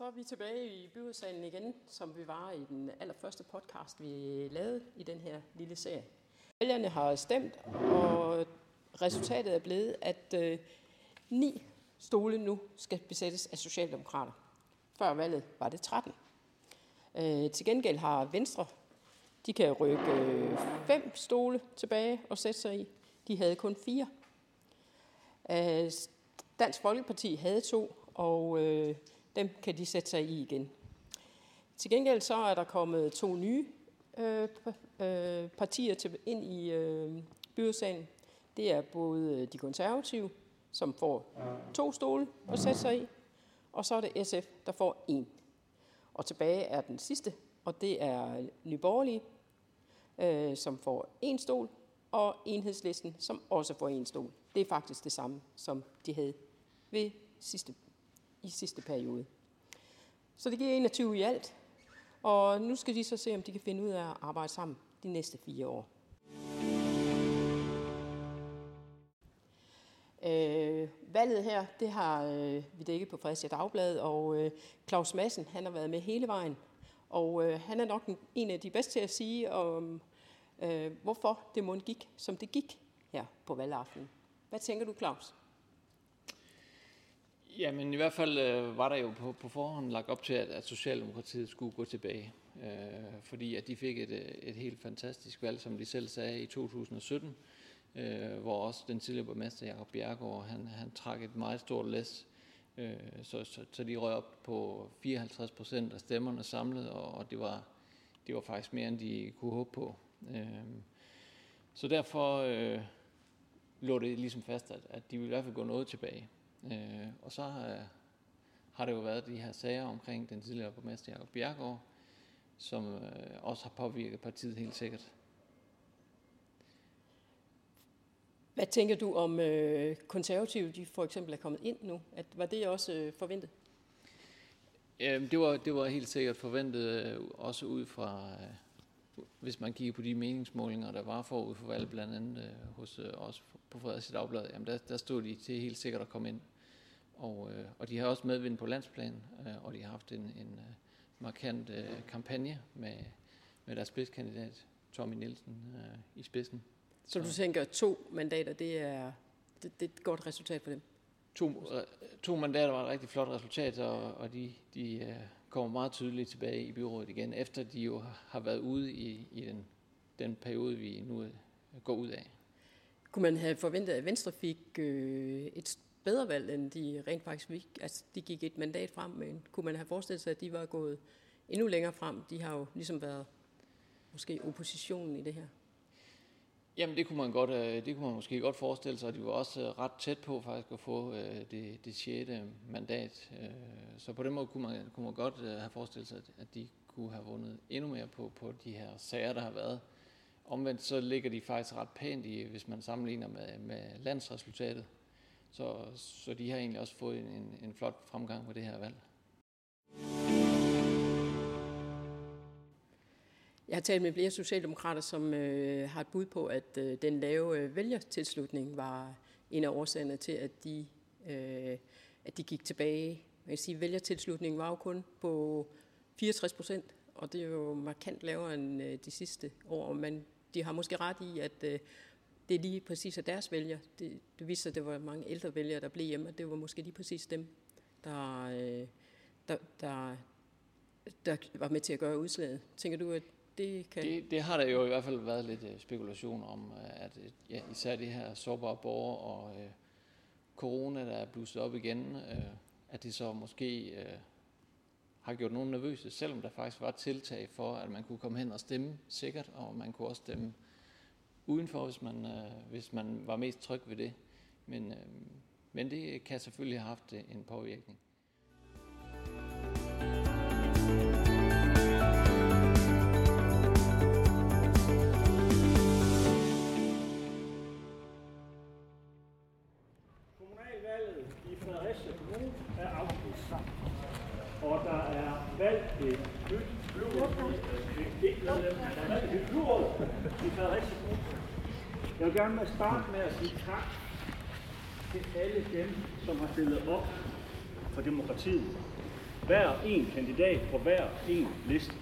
Så er vi tilbage i byrådssalen igen, som vi var i den allerførste podcast, vi lavede i den her lille serie. Vælgerne har stemt, og resultatet er blevet, at øh, ni stole nu skal besættes af Socialdemokrater. Før valget var det 13. Øh, til gengæld har Venstre, de kan rykke øh, fem stole tilbage og sætte sig i. De havde kun fire. Øh, Dansk Folkeparti havde to, og øh, dem kan de sætte sig i igen. Til gengæld så er der kommet to nye øh, øh, partier til, ind i øh, byrådssalen. Det er både øh, de konservative, som får to stole at sætte sig i, og så er det SF, der får en. Og tilbage er den sidste, og det er Nyborgerlige, øh, som får en stol, og enhedslisten, som også får en stol. Det er faktisk det samme, som de havde ved sidste, i sidste periode. Så det giver 21 i alt, og nu skal de så se, om de kan finde ud af at arbejde sammen de næste fire år. Øh, valget her, det har øh, vi dækket på Fredericia Dagblad, og øh, Claus Madsen, han har været med hele vejen. Og øh, han er nok en, en af de bedste til at sige, om, øh, hvorfor det må gik, som det gik her på valgaften. Hvad tænker du, Claus? Jamen i hvert fald øh, var der jo på, på forhånd lagt op til, at, at Socialdemokratiet skulle gå tilbage. Øh, fordi at de fik et, øh, et helt fantastisk valg, som de selv sagde, i 2017 øh, hvor også den tidligere borgmester Jacob Bjergård, han, han trak et meget stort læs, øh, så, så, så de røg op på 54 procent af stemmerne samlet, og, og det, var, det var faktisk mere, end de kunne håbe på. Øh, så derfor øh, lå det ligesom fast, at, at de ville i hvert fald gå noget tilbage. Øh, og så øh, har det jo været de her sager omkring den tidligere borgmester Jacob Bjergård, som øh, også har påvirket partiet helt sikkert. Hvad tænker du om øh, konservative, de for eksempel er kommet ind nu? At, var det også øh, forventet? Jamen, det var, det var helt sikkert forventet, øh, også ud fra, øh, hvis man kigger på de meningsmålinger, der var forud for valget, blandt andet øh, hos øh, os på Fredericia Dagblad, jamen der, der stod de til helt sikkert at komme ind. Og, øh, og de har også medvind på landsplan, øh, og de har haft en, en øh, markant øh, kampagne med, med deres spidskandidat, Tommy Nielsen, øh, i spidsen. Så du tænker, to mandater, det er, det, det er et godt resultat for dem? To, øh, to mandater var et rigtig flot resultat, og, og de, de øh, kommer meget tydeligt tilbage i byrådet igen, efter de jo har været ude i, i den, den periode, vi nu øh, går ud af. Kunne man have forventet, at Venstre fik øh, et bedre valg, end de rent faktisk fik? Altså, de gik et mandat frem, men kunne man have forestillet sig, at de var gået endnu længere frem? De har jo ligesom været måske oppositionen i det her. Jamen det kunne man godt, øh, det kunne man måske godt forestille sig, de var også øh, ret tæt på faktisk at få øh, det, det 6. mandat. Så på den måde kunne man, kunne man godt have forestillet sig, at de kunne have vundet endnu mere på, på de her sager, der har været. Omvendt så ligger de faktisk ret pænt i, hvis man sammenligner med, med landsresultatet. Så, så de har egentlig også fået en, en flot fremgang på det her valg. Jeg har talt med flere socialdemokrater, som øh, har et bud på, at øh, den lave øh, vælgertilslutning var en af årsagerne til, at de, øh, at de gik tilbage. Man kan sige, at vælgertilslutningen var jo kun på 64 procent, og det er jo markant lavere end øh, de sidste år. Men de har måske ret i, at øh, det er lige præcis af deres vælger. Det, det viser, at det var mange ældre vælgere, der blev hjemme, og det var måske lige præcis dem, der, øh, der, der, der var med til at gøre udslaget. Tænker du, at det kan... Det, det har der jo i hvert fald været lidt øh, spekulation om, øh, at øh, ja, især det her sårbare borgere og øh, corona, der er blusset op igen, øh, at det så måske øh, har gjort nogen nervøse, selvom der faktisk var tiltag for, at man kunne komme hen og stemme sikkert, og man kunne også stemme udenfor, hvis man, øh, hvis man var mest tryg ved det. Men, øh, men det kan selvfølgelig have haft en påvirkning. Gerne med at starte med at sige tak til alle dem, som har stillet op for demokratiet. hver en kandidat på hver en liste.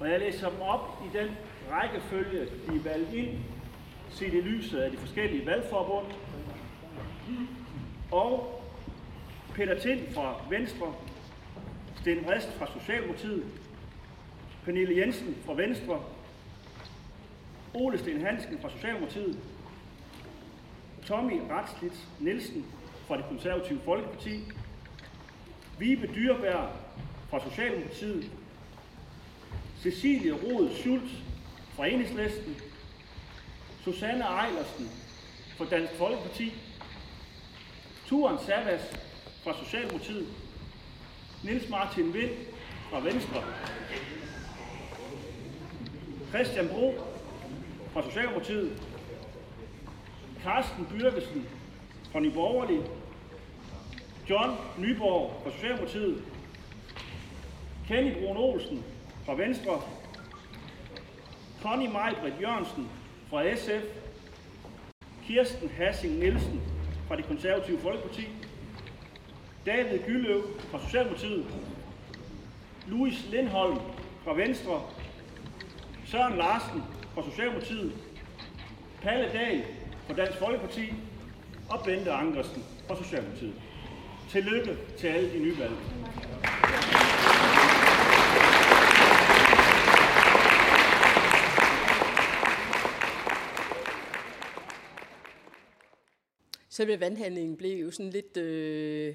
Og jeg læser dem op i den rækkefølge, de er valgt ind, set i lyset af de forskellige valgforbund. Og Peter Tind fra Venstre, Sten Rist fra Socialdemokratiet, Pernille Jensen fra Venstre, Ole Sten Hansen fra Socialdemokratiet, Tommy Ratslitz Nielsen fra det konservative Folkeparti, Vibe Dyrberg fra Socialdemokratiet, Cecilie Rod Schultz fra Enhedslisten, Susanne Ejlersen fra Dansk Folkeparti, Turen Savas fra Socialdemokratiet, Niels Martin Vind fra Venstre, Christian Bro fra Socialdemokratiet, Carsten Byrkesen fra Nye Borgerlige, John Nyborg fra Socialdemokratiet, Kenny Brun Olsen fra Venstre, Connie Majbrit Jørgensen fra SF, Kirsten Hassing Nielsen fra det konservative Folkeparti, David Gylløv fra Socialdemokratiet, Louis Lindholm fra Venstre, Søren Larsen fra Socialdemokratiet, Palle Dahl fra Dansk Folkeparti og Bente Ankersen fra Socialdemokratiet. Tillykke til alle de nye valg. Selve vandhandlingen blev jo sådan lidt, øh,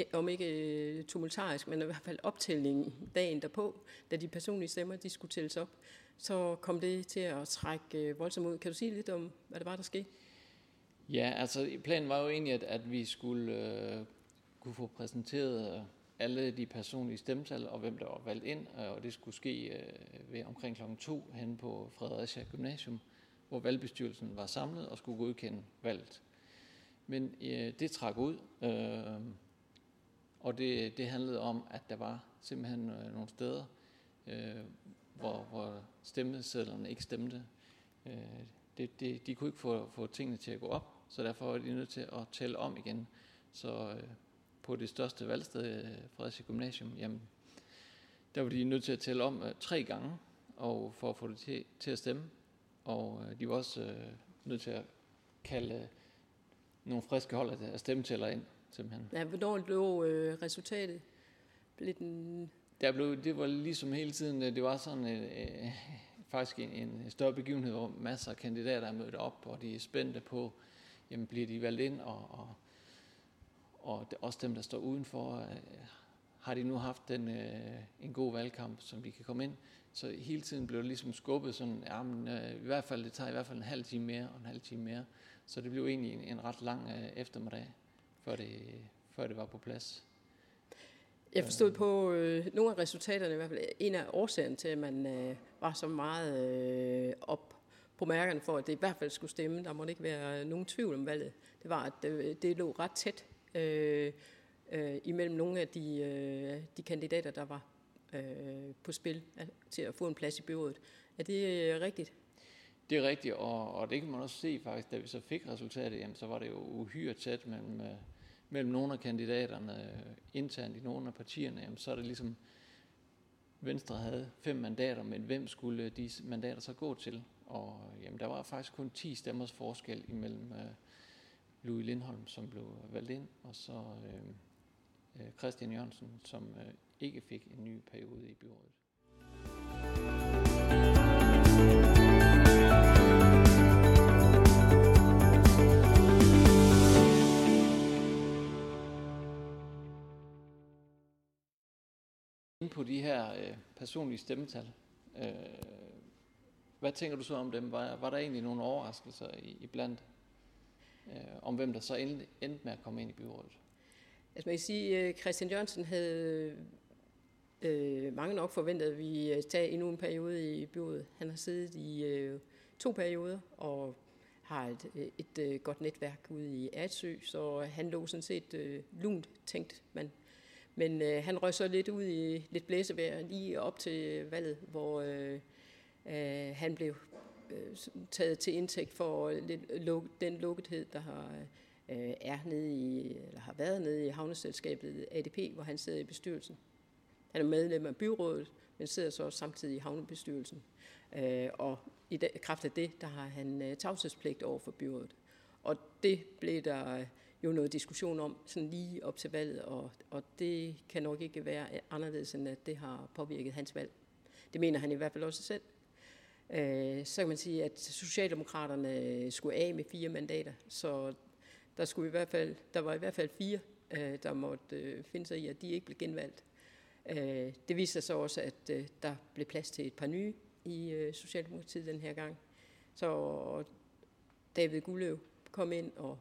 Eh, om ikke øh, tumultarisk, men i hvert fald optællingen dagen derpå, da de personlige stemmer de skulle tælles op, så kom det til at trække øh, voldsomt ud. Kan du sige lidt om, hvad det var, der skete? Ja, altså planen var jo egentlig, at, at vi skulle øh, kunne få præsenteret alle de personlige stemmetal og hvem der var valgt ind, øh, og det skulle ske øh, ved omkring klokken 2 hen på Fredericia Gymnasium, hvor valgbestyrelsen var samlet og skulle godkende valget. Men øh, det trak ud, øh, og det, det handlede om, at der var simpelthen øh, nogle steder, øh, hvor, hvor stemmesedlerne ikke stemte. Øh, det, det, de kunne ikke få, få tingene til at gå op, så derfor var de nødt til at tælle om igen. Så øh, på det største valgsted, øh, Fredericia Gymnasium, jamen, der var de nødt til at tælle om øh, tre gange, og for at få det til, til at stemme. Og øh, de var også øh, nødt til at kalde øh, nogle friske hold af stemmetæller ind, simpelthen. Ja, hvornår lå øh, resultatet? Blev den... Der blev, det var ligesom hele tiden, øh, det var sådan øh, faktisk en, en større begivenhed, hvor masser af kandidater er mødt op, og de er spændte på, jamen bliver de valgt ind, og, og, og også dem, der står udenfor, øh, har de nu haft den, øh, en god valgkamp, som de kan komme ind. Så hele tiden blev det ligesom skubbet sådan, ja, men, øh, i hvert fald, det tager i hvert fald en halv time mere, og en halv time mere. Så det blev egentlig en, en ret lang øh, eftermiddag, før det, før det var på plads. Jeg forstod på øh, nogle af resultaterne, i hvert fald en af årsagerne til, at man øh, var så meget øh, op på mærkerne for, at det i hvert fald skulle stemme. Der måtte ikke være øh, nogen tvivl om valget. Det var, at det, det lå ret tæt øh, øh, imellem nogle af de, øh, de kandidater, der var øh, på spil at, til at få en plads i byrådet. Er det øh, rigtigt? Det er rigtigt, og, og det kan man også se faktisk, da vi så fik resultatet, jamen, så var det jo uhyre tæt mellem, øh, mellem nogle af kandidaterne øh, internt i nogle af partierne. Jamen, så er det ligesom, Venstre havde fem mandater, men hvem skulle de mandater så gå til? Og jamen, der var faktisk kun 10 stemmers forskel imellem øh, Louis Lindholm, som blev valgt ind, og så øh, øh Christian Jørgensen, som øh, ikke fik en ny periode i byrådet. På de her øh, personlige stemmetal. Øh, hvad tænker du så om dem? Var, var der egentlig nogle overraskelser i, i blandt øh, om hvem der så endte, endte med at komme ind i byrådet? Altså man kan sige, at Christian Jørgensen havde øh, mange nok forventet, at vi tage tager endnu en periode i byrådet. Han har siddet i øh, to perioder og har et, et, et øh, godt netværk ude i Atsø, så han lå sådan set øh, lunt tænkt man men øh, han røg så lidt ud i lidt blæsevejr lige op til valget, hvor øh, øh, han blev øh, taget til indtægt for lidt luk, den lukkethed, der har øh, er nede i, eller har været nede i havneselskabet ADP, hvor han sidder i bestyrelsen. Han er medlem af byrådet, men sidder så også samtidig i havnebestyrelsen. Øh, og i kraft af det, der har han øh, tavshedspligt over for byrådet. Og det blev der jo noget diskussion om, sådan lige op til valget, og, og det kan nok ikke være anderledes, end at det har påvirket hans valg. Det mener han i hvert fald også selv. Øh, så kan man sige, at Socialdemokraterne skulle af med fire mandater, så der, skulle i hvert fald, der var i hvert fald fire, øh, der måtte øh, finde sig i, at de ikke blev genvalgt. Øh, det viste sig så også, at øh, der blev plads til et par nye i øh, Socialdemokratiet den her gang. Så David Gulløv kom ind, og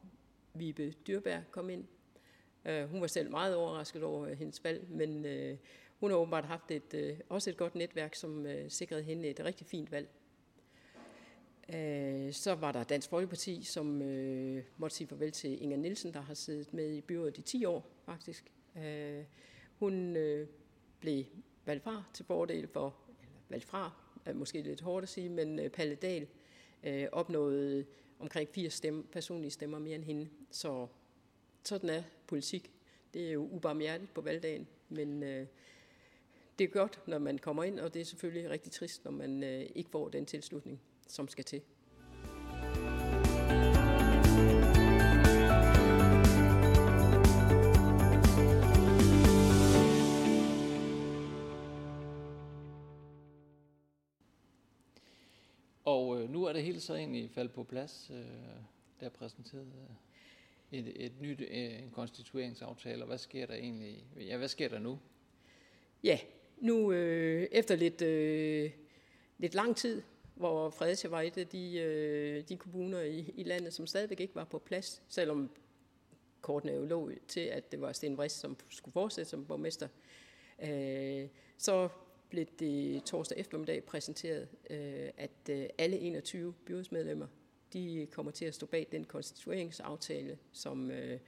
Vibe Dyrberg kom ind. Øh, hun var selv meget overrasket over øh, hendes valg, men øh, hun har åbenbart haft et, også et godt netværk, som sikrede hende et rigtig fint valg. Så var der Dansk Folkeparti, som uh, måtte sige farvel til Inger Nielsen, der har siddet med i byrådet i 10 år faktisk. Uh, hun blev valgt fra til fordel for, eller valgt fra, er måske lidt hårdt at sige, men uh, Palle Dahl uh, opnåede omkring 80 stemme, personlige stemmer mere end hende. Så sådan er politik. Det er jo ubarmhjertigt på valgdagen, men øh, det er godt, når man kommer ind, og det er selvfølgelig rigtig trist, når man øh, ikke får den tilslutning, som skal til. Nu er det hele så egentlig faldet på plads. Øh, der præsenteret øh, et, et nyt øh, en konstitueringsaftale, og hvad sker der egentlig? Ja, hvad sker der nu? Ja, nu øh, efter lidt, øh, lidt lang tid, hvor Fredericia var et af de, øh, de kommuner i, i landet, som stadigvæk ikke var på plads, selvom kortene jo lå til, at det var Sten Vrist, som skulle fortsætte som borgmester. Øh, så blev det torsdag eftermiddag præsenteret, øh, at øh, alle 21 byrådsmedlemmer de kommer til at stå bag den konstitueringsaftale, som øh,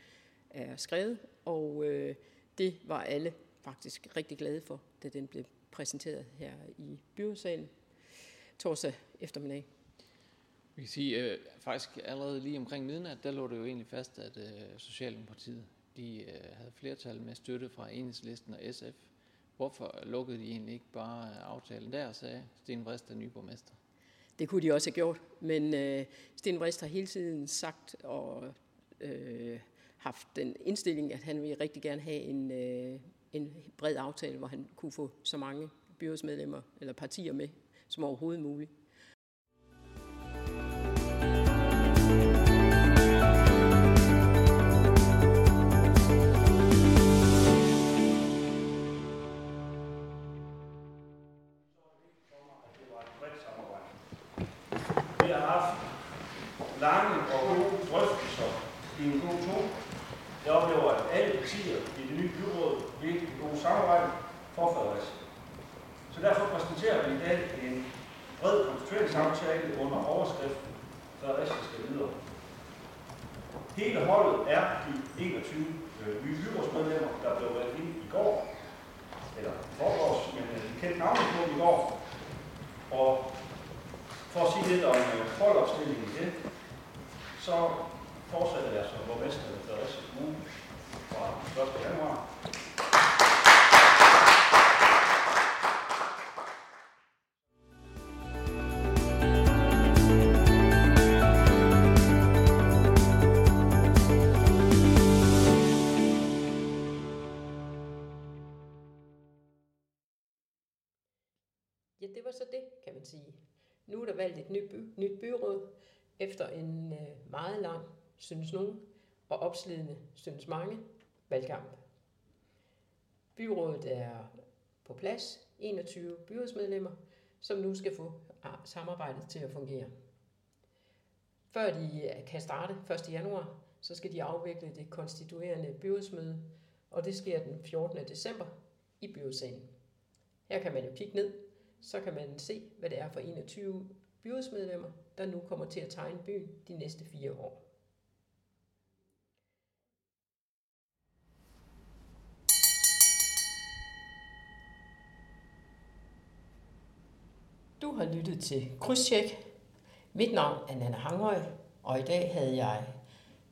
er skrevet, og øh, det var alle faktisk rigtig glade for, da den blev præsenteret her i byrådssalen torsdag eftermiddag. Vi kan sige, øh, faktisk allerede lige omkring midnat, der lå det jo egentlig fast, at øh, Socialdemokratiet de, øh, havde flertal med støtte fra Enhedslisten og SF Hvorfor lukkede de egentlig ikke bare øh, aftalen der, sagde Sten Vrist, der nye borgmester? Det kunne de også have gjort, men øh, Sten Vrist har hele tiden sagt og øh, haft den indstilling, at han ville rigtig gerne have en, øh, en bred aftale, hvor han kunne få så mange byrådsmedlemmer eller partier med som overhovedet muligt. Lange og gode drøftelser i en god tone. Jeg oplever, at alle partier i det nye byråd virkelig god samarbejde for Fredericia. Så derfor præsenterer vi i dag en bred konstitueringsaftale under overskriften Fredericia skal videre. Hele holdet er de 21 øh, nye byrådsmedlemmer, der blev valgt ind i går, eller forårs, men øh, vi kendte navnet på i går. Og for at sige lidt om øh, holdopstillingen i det, så fortsætter jeg som borgmester i Fredericia Kommune fra 1. januar. Ja, det var så det, kan man sige. Nu er der valgt et nyt, by, nyt byråd efter en øh, meget lang, synes nogen, og opslidende, synes mange, valgkamp. Byrådet er på plads, 21 byrådsmedlemmer, som nu skal få ah, samarbejdet til at fungere. Før de øh, kan starte 1. januar, så skal de afvikle det konstituerende byrådsmøde, og det sker den 14. december i byrådssalen. Her kan man jo kigge ned så kan man se, hvad det er for 21 byrådsmedlemmer, der nu kommer til at tegne byen de næste fire år. Du har lyttet til Krydstjek. Mit navn er Nana Hangøj, og i dag havde jeg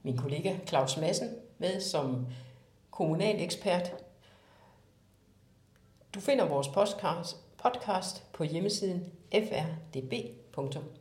min kollega Claus Madsen med som kommunal ekspert. Du finder vores podcast, podcast på hjemmesiden frdb.dk.